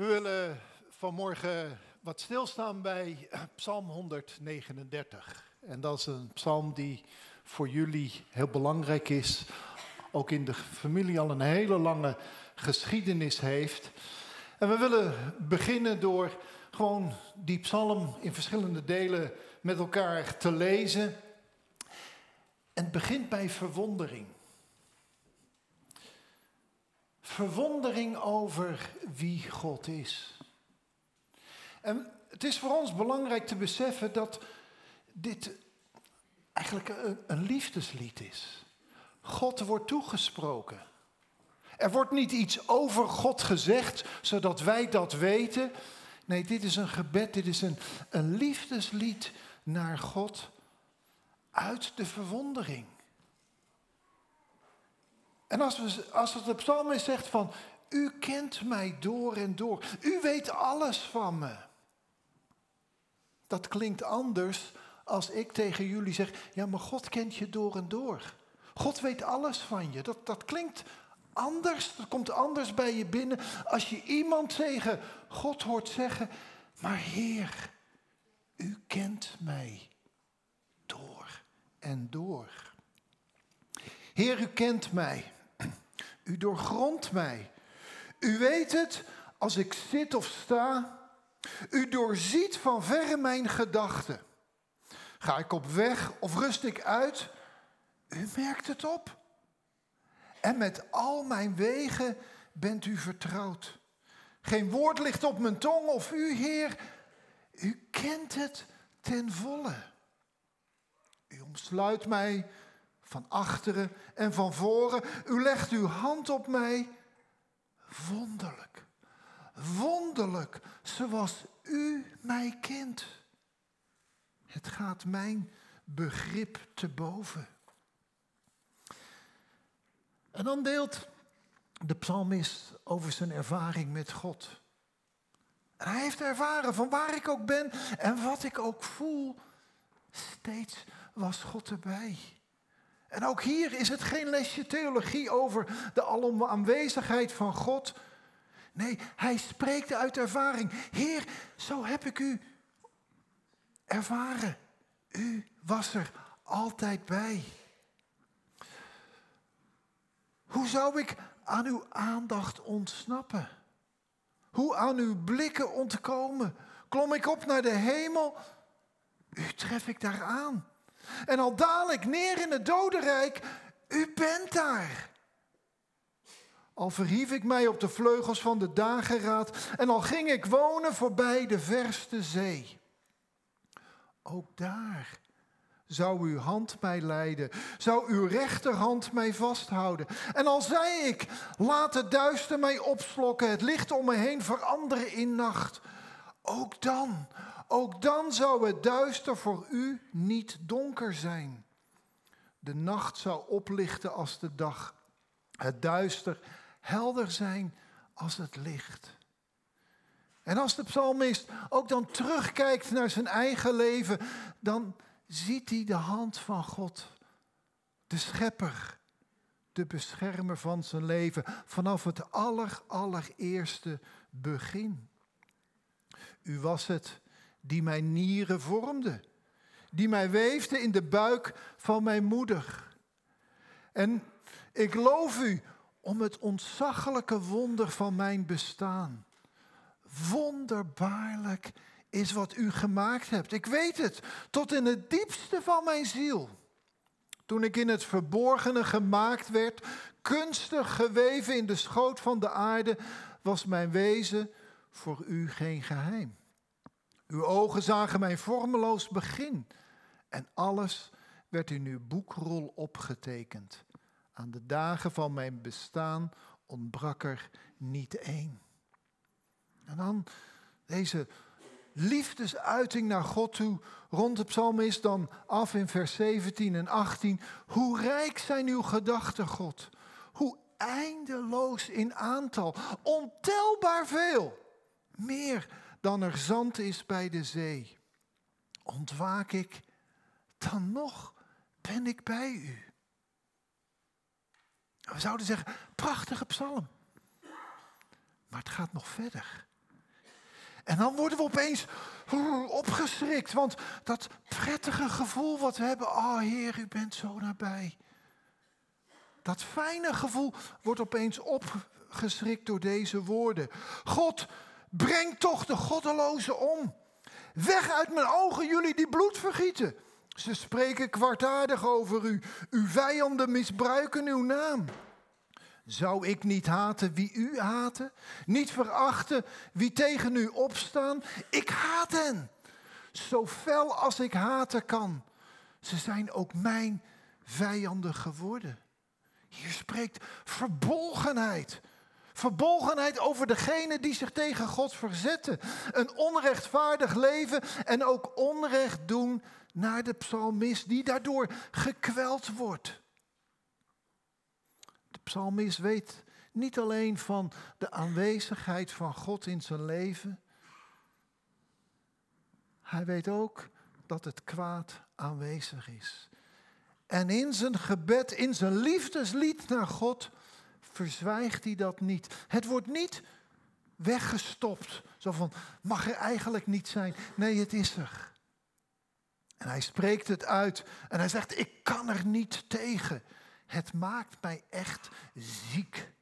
We willen vanmorgen wat stilstaan bij Psalm 139. En dat is een psalm die voor jullie heel belangrijk is. Ook in de familie al een hele lange geschiedenis heeft. En we willen beginnen door gewoon die psalm in verschillende delen met elkaar te lezen. En het begint bij verwondering. Verwondering over wie God is. En het is voor ons belangrijk te beseffen dat dit eigenlijk een, liefdeslied is. God wordt toegesproken. Er wordt niet iets over God gezegd, zodat wij dat weten. Nee, dit is een gebed, dit is een, een liefdeslied naar God uit de verwondering. En als, we, als het de psalmist zegt van, u kent mij door en door, u weet alles van me. Dat klinkt anders als ik tegen jullie zeg, ja maar God kent je door en door. God weet alles van je. Dat, dat klinkt anders, dat komt anders bij je binnen als je iemand tegen God hoort zeggen, maar Heer, u kent mij door en door. Heer, u kent mij. U doorgrondt mij. U weet het als ik zit of sta. U doorziet van verre mijn gedachten. Ga ik op weg of rust ik uit? U merkt het op. En met al mijn wegen bent u vertrouwd. Geen woord ligt op mijn tong of u, Heer, u kent het ten volle. U omsluit mij van achteren en van voren. U legt uw hand op mij. Wonderlijk, wonderlijk, zoals u mij kent. Het gaat mijn begrip te boven. En dan deelt de psalmist over zijn ervaring met God. En hij heeft ervaren van waar ik ook ben en wat ik ook voel, steeds was God erbij. En ook hier is het geen lesje theologie over de alom aanwezigheid van God. Nee, hij spreekt uit ervaring. Heer, zo heb ik u ervaren. U was er altijd bij. Hoe zou ik aan uw aandacht ontsnappen? Hoe aan uw blikken ontkomen? Klom ik op naar de hemel? U tref ik daar aan. En al daal ik neer in het dodenrijk, u bent daar. Al verhief ik mij op de vleugels van de dageraad en al ging ik wonen voorbij de verste zee. Ook daar zou uw hand mij leiden, zou uw rechterhand mij vasthouden. En al zei ik, laat het duister mij opslokken, het licht om me heen veranderen in nacht. Ook dan, ook dan zou het duister voor u niet donker zijn. De nacht zou oplichten als de dag, het duister helder zijn als het licht. En als de psalmist ook dan terugkijkt naar zijn eigen leven, dan ziet hij de hand van God, de schepper, de beschermer van zijn leven, vanaf het aller, allereerste begin. U was het die mijn nieren vormde, die mij weefde in de buik van mijn moeder. En ik loof u om het ontzaglijke wonder van mijn bestaan. Wonderbaarlijk is wat u gemaakt hebt. Ik weet het, tot in het diepste van mijn ziel. Toen ik in het verborgene gemaakt werd, kunstig geweven in de schoot van de aarde, was mijn wezen voor u geen geheim. Uw ogen zagen mijn vormeloos begin en alles werd in uw boekrol opgetekend. Aan de dagen van mijn bestaan ontbrak er niet één. En dan deze liefdesuiting naar God toe rond de psalmist dan af in vers 17 en 18. Hoe rijk zijn uw gedachten, God. Hoe eindeloos in aantal. Ontelbaar veel. Meer dan er zand is bij de zee. Ontwaak ik, dan nog ben ik bij u. We zouden zeggen, prachtige psalm. Maar het gaat nog verder. En dan worden we opeens opgeschrikt. Want dat prettige gevoel wat we hebben, oh Heer, u bent zo nabij. Dat fijne gevoel wordt opeens opgeschrikt door deze woorden. God, breng toch de goddelozen om. Weg uit mijn ogen, jullie die bloed vergieten. Ze spreken kwartaardig over u. Uw vijanden misbruiken uw naam. Zou ik niet haten wie u haten? Niet verachten wie tegen u opstaan? Ik haat hen. Zo fel als ik haten kan. Ze zijn ook mijn vijanden geworden. Hier spreekt verbolgenheid. Verbolgenheid over degene die zich tegen God verzetten. Een onrechtvaardig leven en ook onrecht doen naar de psalmist die daardoor gekweld wordt. De psalmist weet niet alleen van de aanwezigheid van God in zijn leven. Hij weet ook dat het kwaad aanwezig is. En in zijn gebed, in zijn liefdeslied naar God, verzwijgt hij dat niet. Het wordt niet weggestopt. Zo van, mag er eigenlijk niet zijn. Nee, het is er. En hij spreekt het uit en hij zegt, ik kan er niet tegen. Het maakt mij echt ziek.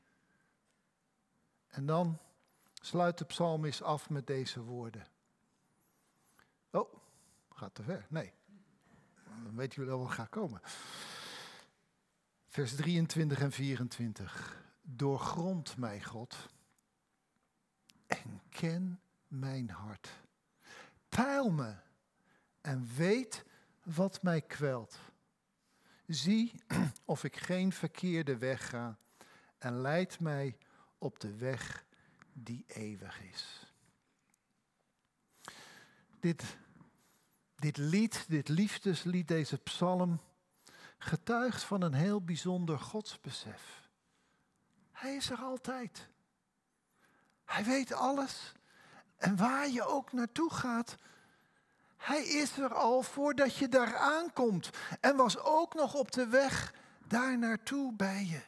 En dan sluit de psalmist af met deze woorden. Oh, gaat te ver. Nee. Dan weten jullie wel wat gaat komen. Vers 23 en 24. Doorgrond mij, God, en ken mijn hart. Peil me en weet wat mij kwelt. Zie of ik geen verkeerde weg ga en leid mij op de weg die eeuwig is. Dit, dit lied, dit liefdeslied, deze psalm, getuigt van een heel bijzonder godsbesef. Hij is er altijd. Hij weet alles. En waar je ook naartoe gaat, hij is er al voordat je daar aankomt. En was ook nog op de weg daar naartoe bij je.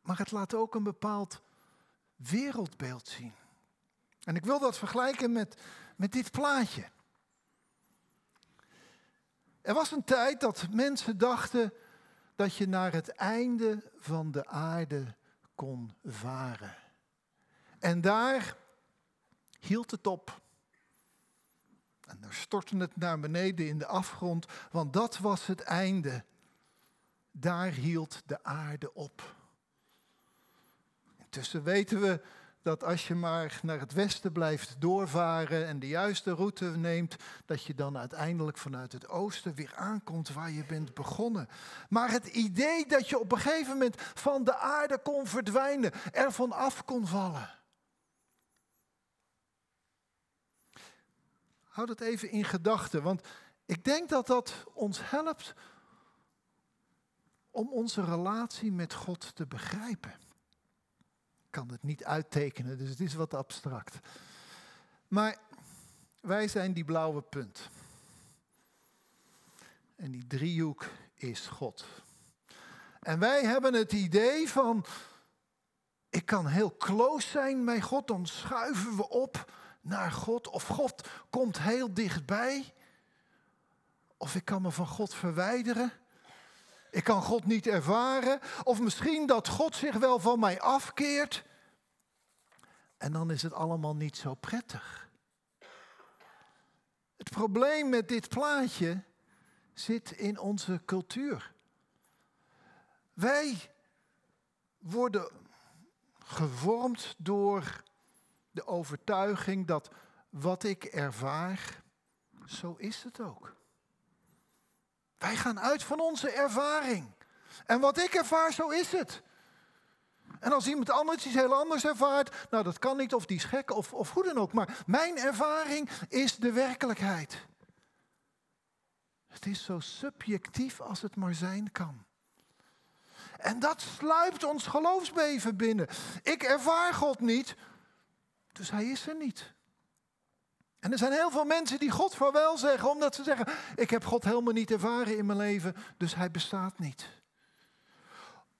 Maar het laat ook een bepaald wereldbeeld zien. En ik wil dat vergelijken met, met dit plaatje. Er was een tijd dat mensen dachten dat je naar het einde van de aarde kon varen. En daar hield het op. En daar stortte het naar beneden in de afgrond, want dat was het einde. Daar hield de aarde op. Intussen weten we dat als je maar naar het westen blijft doorvaren en de juiste route neemt, dat je dan uiteindelijk vanuit het oosten weer aankomt waar je bent begonnen. Maar het idee dat je op een gegeven moment van de aarde kon verdwijnen, ervan af kon vallen. Houd het even in gedachten, want ik denk dat dat ons helpt om onze relatie met God te begrijpen. Kan het niet uittekenen, dus het is wat abstract. Maar wij zijn die blauwe punt. En die driehoek is God. En wij hebben het idee van, ik kan heel close zijn met God, dan schuiven we op naar God. Of God komt heel dichtbij. Of ik kan me van God verwijderen. Ik kan God niet ervaren. Of misschien dat God zich wel van mij afkeert. En dan is het allemaal niet zo prettig. Het probleem met dit plaatje zit in onze cultuur. Wij worden gevormd door de overtuiging dat wat ik ervaar, zo is het ook. Wij gaan uit van onze ervaring. En wat ik ervaar, zo is het. En als iemand anders iets heel anders ervaart, nou dat kan niet, of die is gek, of, of hoe dan ook. Maar mijn ervaring is de werkelijkheid. Het is zo subjectief als het maar zijn kan. En dat sluipt ons geloofsbeven binnen. Ik ervaar God niet, dus hij is er niet. En er zijn heel veel mensen die God wel zeggen, omdat ze zeggen: Ik heb God helemaal niet ervaren in mijn leven, dus hij bestaat niet.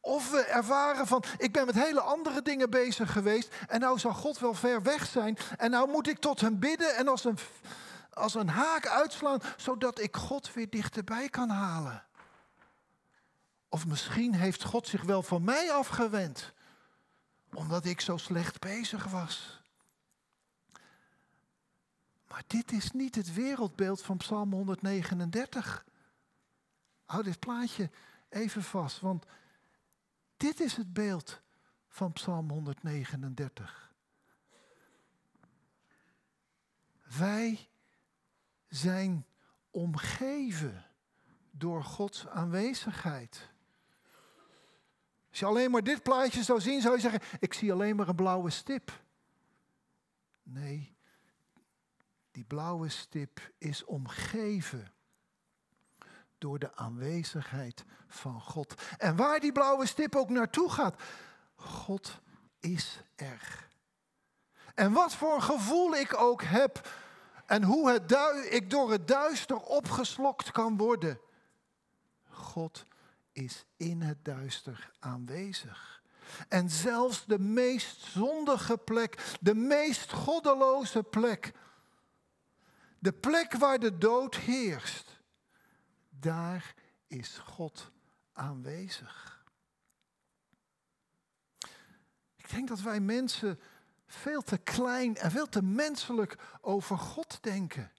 Of we ervaren van, ik ben met hele andere dingen bezig geweest en nou zal God wel ver weg zijn en nou moet ik tot hem bidden en als een, als een haak uitslaan, zodat ik God weer dichterbij kan halen. Of misschien heeft God zich wel van mij afgewend, omdat ik zo slecht bezig was. Maar dit is niet het wereldbeeld van Psalm 139. Hou dit plaatje even vast, want dit is het beeld van Psalm 139. Wij zijn omgeven door Gods aanwezigheid. Als je alleen maar dit plaatje zou zien, zou je zeggen: Ik zie alleen maar een blauwe stip. Nee, die blauwe stip is omgeven door de aanwezigheid van God. En waar die blauwe stip ook naartoe gaat, God is er. En wat voor gevoel ik ook heb en hoe ik door het duister opgeslokt kan worden. God is in het duister aanwezig. En zelfs de meest zondige plek, de meest goddeloze plek, de plek waar de dood heerst, daar is God aanwezig. Ik denk dat wij mensen veel te klein en veel te menselijk over God denken.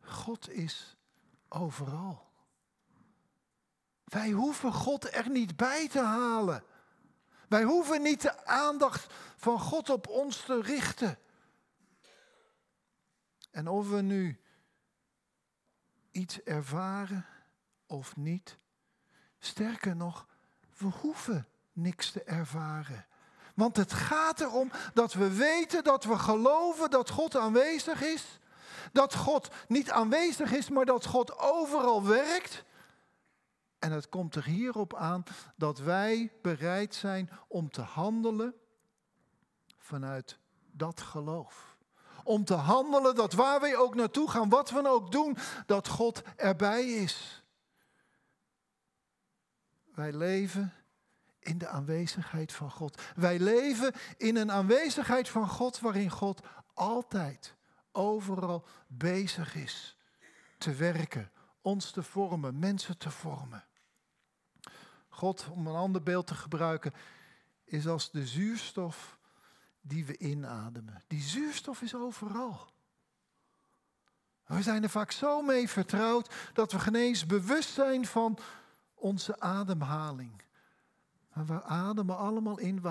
God is overal. Wij hoeven God er niet bij te halen. Wij hoeven niet de aandacht van God op ons te richten. En of we nu iets ervaren of niet. Sterker nog, we hoeven niks te ervaren. Want het gaat erom dat we weten, dat we geloven dat God aanwezig is. Dat God niet aanwezig is, maar dat God overal werkt. En het komt er hierop aan dat wij bereid zijn om te handelen vanuit dat geloof om te handelen dat waar wij ook naartoe gaan, wat we ook doen, dat God erbij is. Wij leven in de aanwezigheid van God. Wij leven in een aanwezigheid van God waarin God altijd, overal bezig is te werken, ons te vormen, mensen te vormen. God, om een ander beeld te gebruiken, is als de zuurstof die we inademen. Die zuurstof is overal. We zijn er vaak zo mee vertrouwd dat we geen eens bewust zijn van onze ademhaling. We ademen allemaal in, we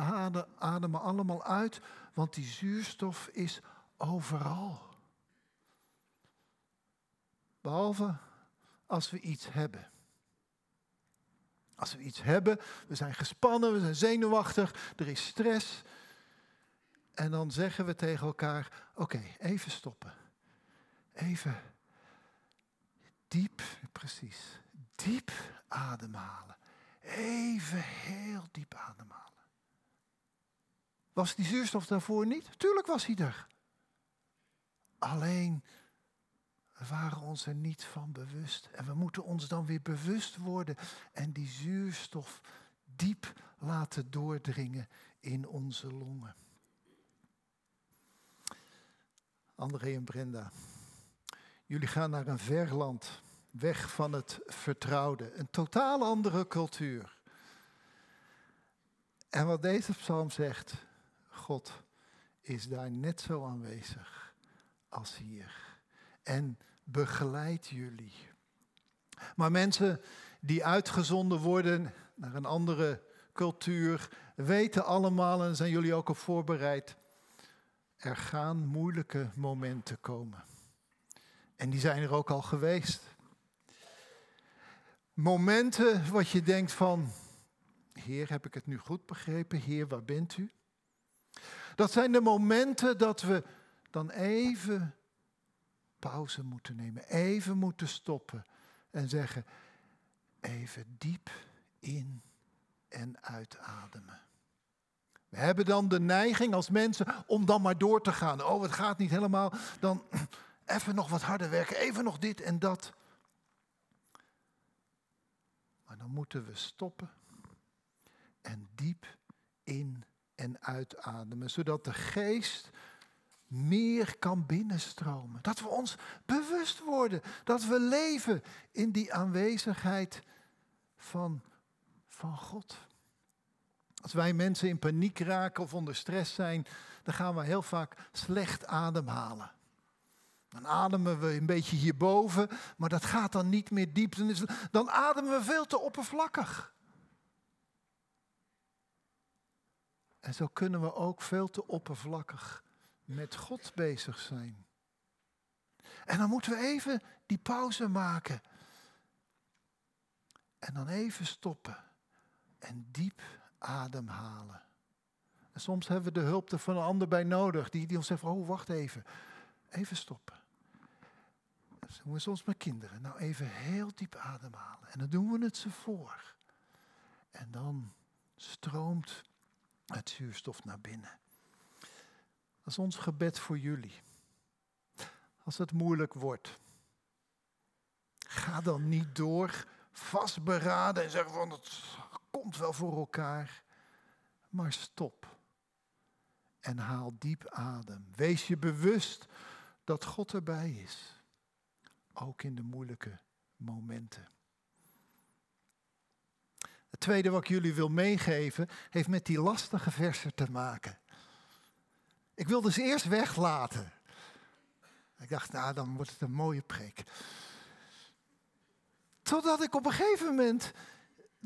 ademen allemaal uit, want die zuurstof is overal. Behalve als we iets hebben. Als we iets hebben, we zijn gespannen, we zijn zenuwachtig, er is stress, en dan zeggen we tegen elkaar: Oké, even stoppen. Even diep, precies, diep ademhalen. Even heel diep ademhalen. Was die zuurstof daarvoor niet? Tuurlijk was hij er. Alleen, we waren ons er niet van bewust. En we moeten ons dan weer bewust worden en die zuurstof diep laten doordringen in onze longen. André en Brenda. Jullie gaan naar een ver land, weg van het vertrouwde, een totaal andere cultuur. En wat deze psalm zegt, God is daar net zo aanwezig als hier. En begeleidt jullie. Maar mensen die uitgezonden worden naar een andere cultuur, weten allemaal en zijn jullie ook op voorbereid er gaan moeilijke momenten komen. En die zijn er ook al geweest. Momenten wat je denkt van, Heer, heb ik het nu goed begrepen? Heer, waar bent u? Dat zijn de momenten dat we dan even pauze moeten nemen, even moeten stoppen en zeggen, even diep in en uitademen. We hebben dan de neiging als mensen om dan maar door te gaan. Oh, het gaat niet helemaal. Dan even nog wat harder werken, even nog dit en dat. Maar dan moeten we stoppen en diep in en uitademen, zodat de geest meer kan binnenstromen. Dat we ons bewust worden, dat we leven in die aanwezigheid van, van God. Als wij mensen in paniek raken of onder stress zijn, dan gaan we heel vaak slecht ademhalen. Dan ademen we een beetje hierboven, maar dat gaat dan niet meer diep. Dan, ademen we veel te oppervlakkig. En zo kunnen we ook veel te oppervlakkig met God bezig zijn. En dan moeten we even die pauze maken. En dan even stoppen. En diep ademhalen. En soms hebben we de hulp er van een ander bij nodig. Die, die ons zegt, oh wacht even. Even stoppen. Dat doen we soms met kinderen. Nou even heel diep ademhalen. En dan doen we het ze voor. En dan stroomt het zuurstof naar binnen. Dat is ons gebed voor jullie. Als het moeilijk wordt, ga dan niet door vastberaden en zeggen van het komt wel voor elkaar. Maar stop en haal diep adem. Wees je bewust dat God erbij is, ook in de moeilijke momenten. Het tweede wat ik jullie wil meegeven, heeft met die lastige versen te maken. Ik wilde ze eerst weglaten. Ik dacht, nou, dan wordt het een mooie preek. Totdat ik op een gegeven moment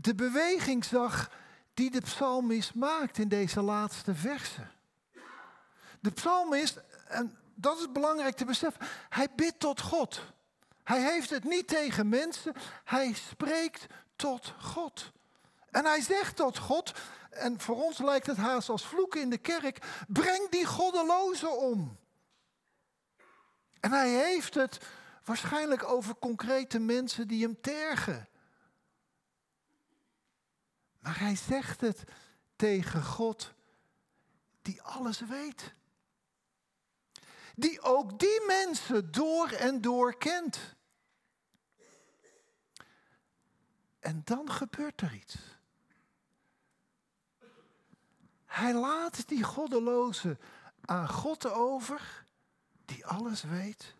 de beweging zag die de psalmist maakt in deze laatste versen. De psalmist, en dat is belangrijk te beseffen, hij bidt tot God. Hij heeft het niet tegen mensen, hij spreekt tot God. En hij zegt tot God, en voor ons lijkt het haast als vloeken in de kerk, breng die goddelozen om. En hij heeft het waarschijnlijk over concrete mensen die hem tergen. Maar hij zegt het tegen God die alles weet. Die ook die mensen door en door kent. En dan gebeurt er iets. Hij laat die goddeloze aan God over, die alles weet,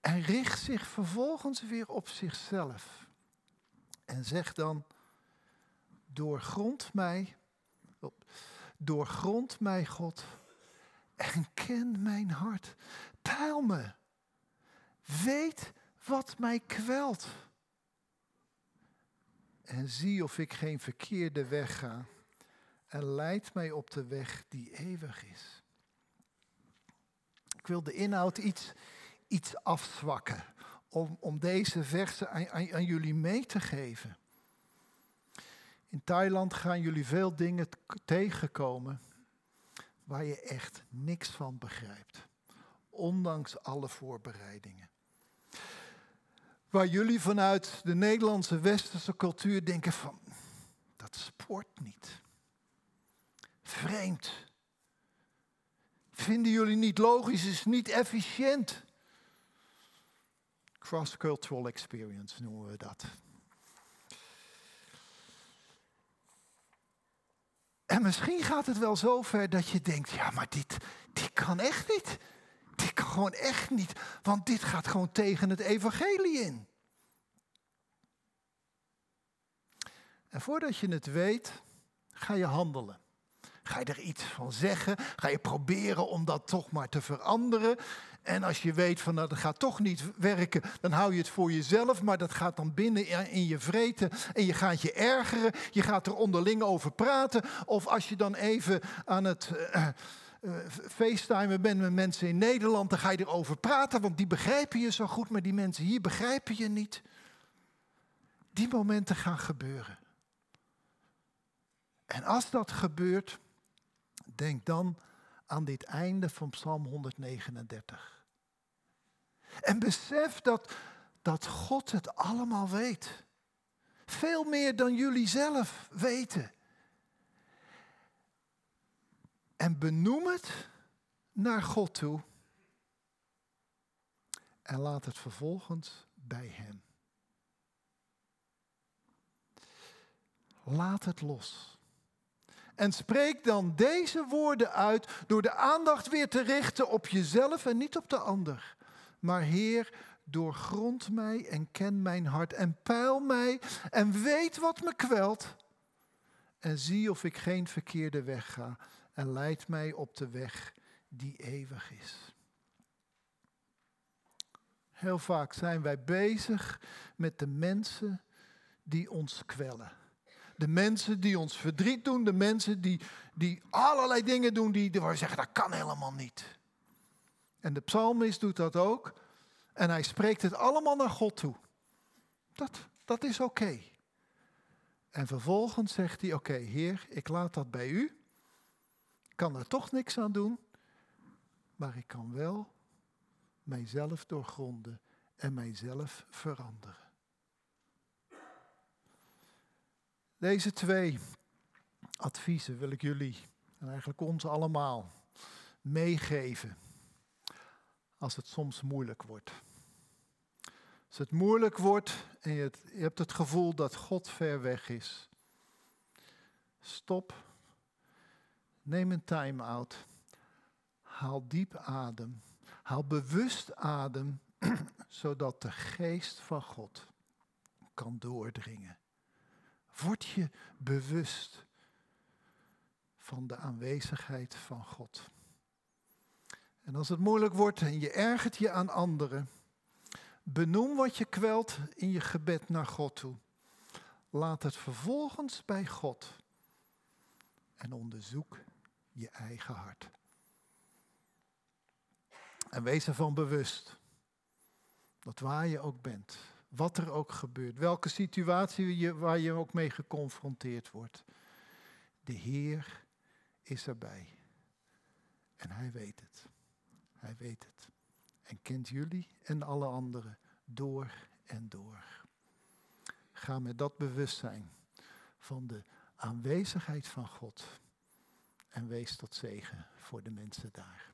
en richt zich vervolgens weer op zichzelf. En zegt dan, doorgrond mij, doorgrond mij God, en ken mijn hart. Peil me, weet wat mij kwelt. En zie of ik geen verkeerde weg ga en leid mij op de weg die eeuwig is. Ik wil de inhoud iets, iets afzwakken om, om deze versen aan, aan, aan jullie mee te geven. In Thailand gaan jullie veel dingen tegenkomen waar je echt niks van begrijpt. Ondanks alle voorbereidingen. Waar jullie vanuit de Nederlandse westerse cultuur denken van, dat sport niet. Vreemd. Vinden jullie niet logisch, is niet efficiënt. Cross-cultural experience noemen we dat. En misschien gaat het wel zo ver dat je denkt, ja, maar dit, dit kan echt niet. Dit kan gewoon echt niet, want dit gaat gewoon tegen het evangelie in. En voordat je het weet, ga je handelen. Ga je er iets van zeggen? Ga je proberen om dat toch maar te veranderen? En als je weet van nou, dat gaat toch niet werken, dan hou je het voor jezelf, maar dat gaat dan binnen in je vreten en je gaat je ergeren, je gaat er onderling over praten. Of als je dan even aan het uh, facetimen bent met mensen in Nederland, dan ga je erover praten, want die begrijpen je zo goed, maar die mensen hier begrijpen je niet. Die momenten gaan gebeuren. En als dat gebeurt, denk dan aan dit einde van Psalm 139. En besef dat, dat God het allemaal weet. Veel meer dan jullie zelf weten. En benoem het naar God toe. En laat het vervolgens bij Hem. Laat het los. En spreek dan deze woorden uit door de aandacht weer te richten op jezelf en niet op de ander. Maar Heer, doorgrond mij en ken mijn hart en peil mij en weet wat me kwelt. En zie of ik geen verkeerde weg ga en leid mij op de weg die eeuwig is. Heel vaak zijn wij bezig met de mensen die ons kwellen. De mensen die ons verdriet doen, de mensen die, die allerlei dingen doen die, we zeggen dat kan helemaal niet. En de psalmist doet dat ook. En hij spreekt het allemaal naar God toe. Dat, dat is oké. En vervolgens zegt hij: Oké, Heer, ik laat dat bij u. Ik kan er toch niks aan doen. Maar ik kan wel mijzelf doorgronden en mijzelf veranderen. Deze twee adviezen wil ik jullie en eigenlijk ons allemaal meegeven als het soms moeilijk wordt. Als het moeilijk wordt en je, hebt het gevoel dat God ver weg is. Stop. Neem een time-out. Haal diep adem. Haal bewust adem, zodat de geest van God kan doordringen. Word je bewust van de aanwezigheid van God. En als het moeilijk wordt en je ergert je aan anderen, benoem wat je kwelt in je gebed naar God toe. Laat het vervolgens bij God en onderzoek je eigen hart. En wees ervan bewust dat waar je ook bent, wat er ook gebeurt, welke situatie waar je ook mee geconfronteerd wordt, de Heer is erbij. En Hij weet het. Hij weet het. En kent jullie en alle anderen door en door. Ga met dat bewustzijn van de aanwezigheid van God en wees tot zegen voor de mensen daar.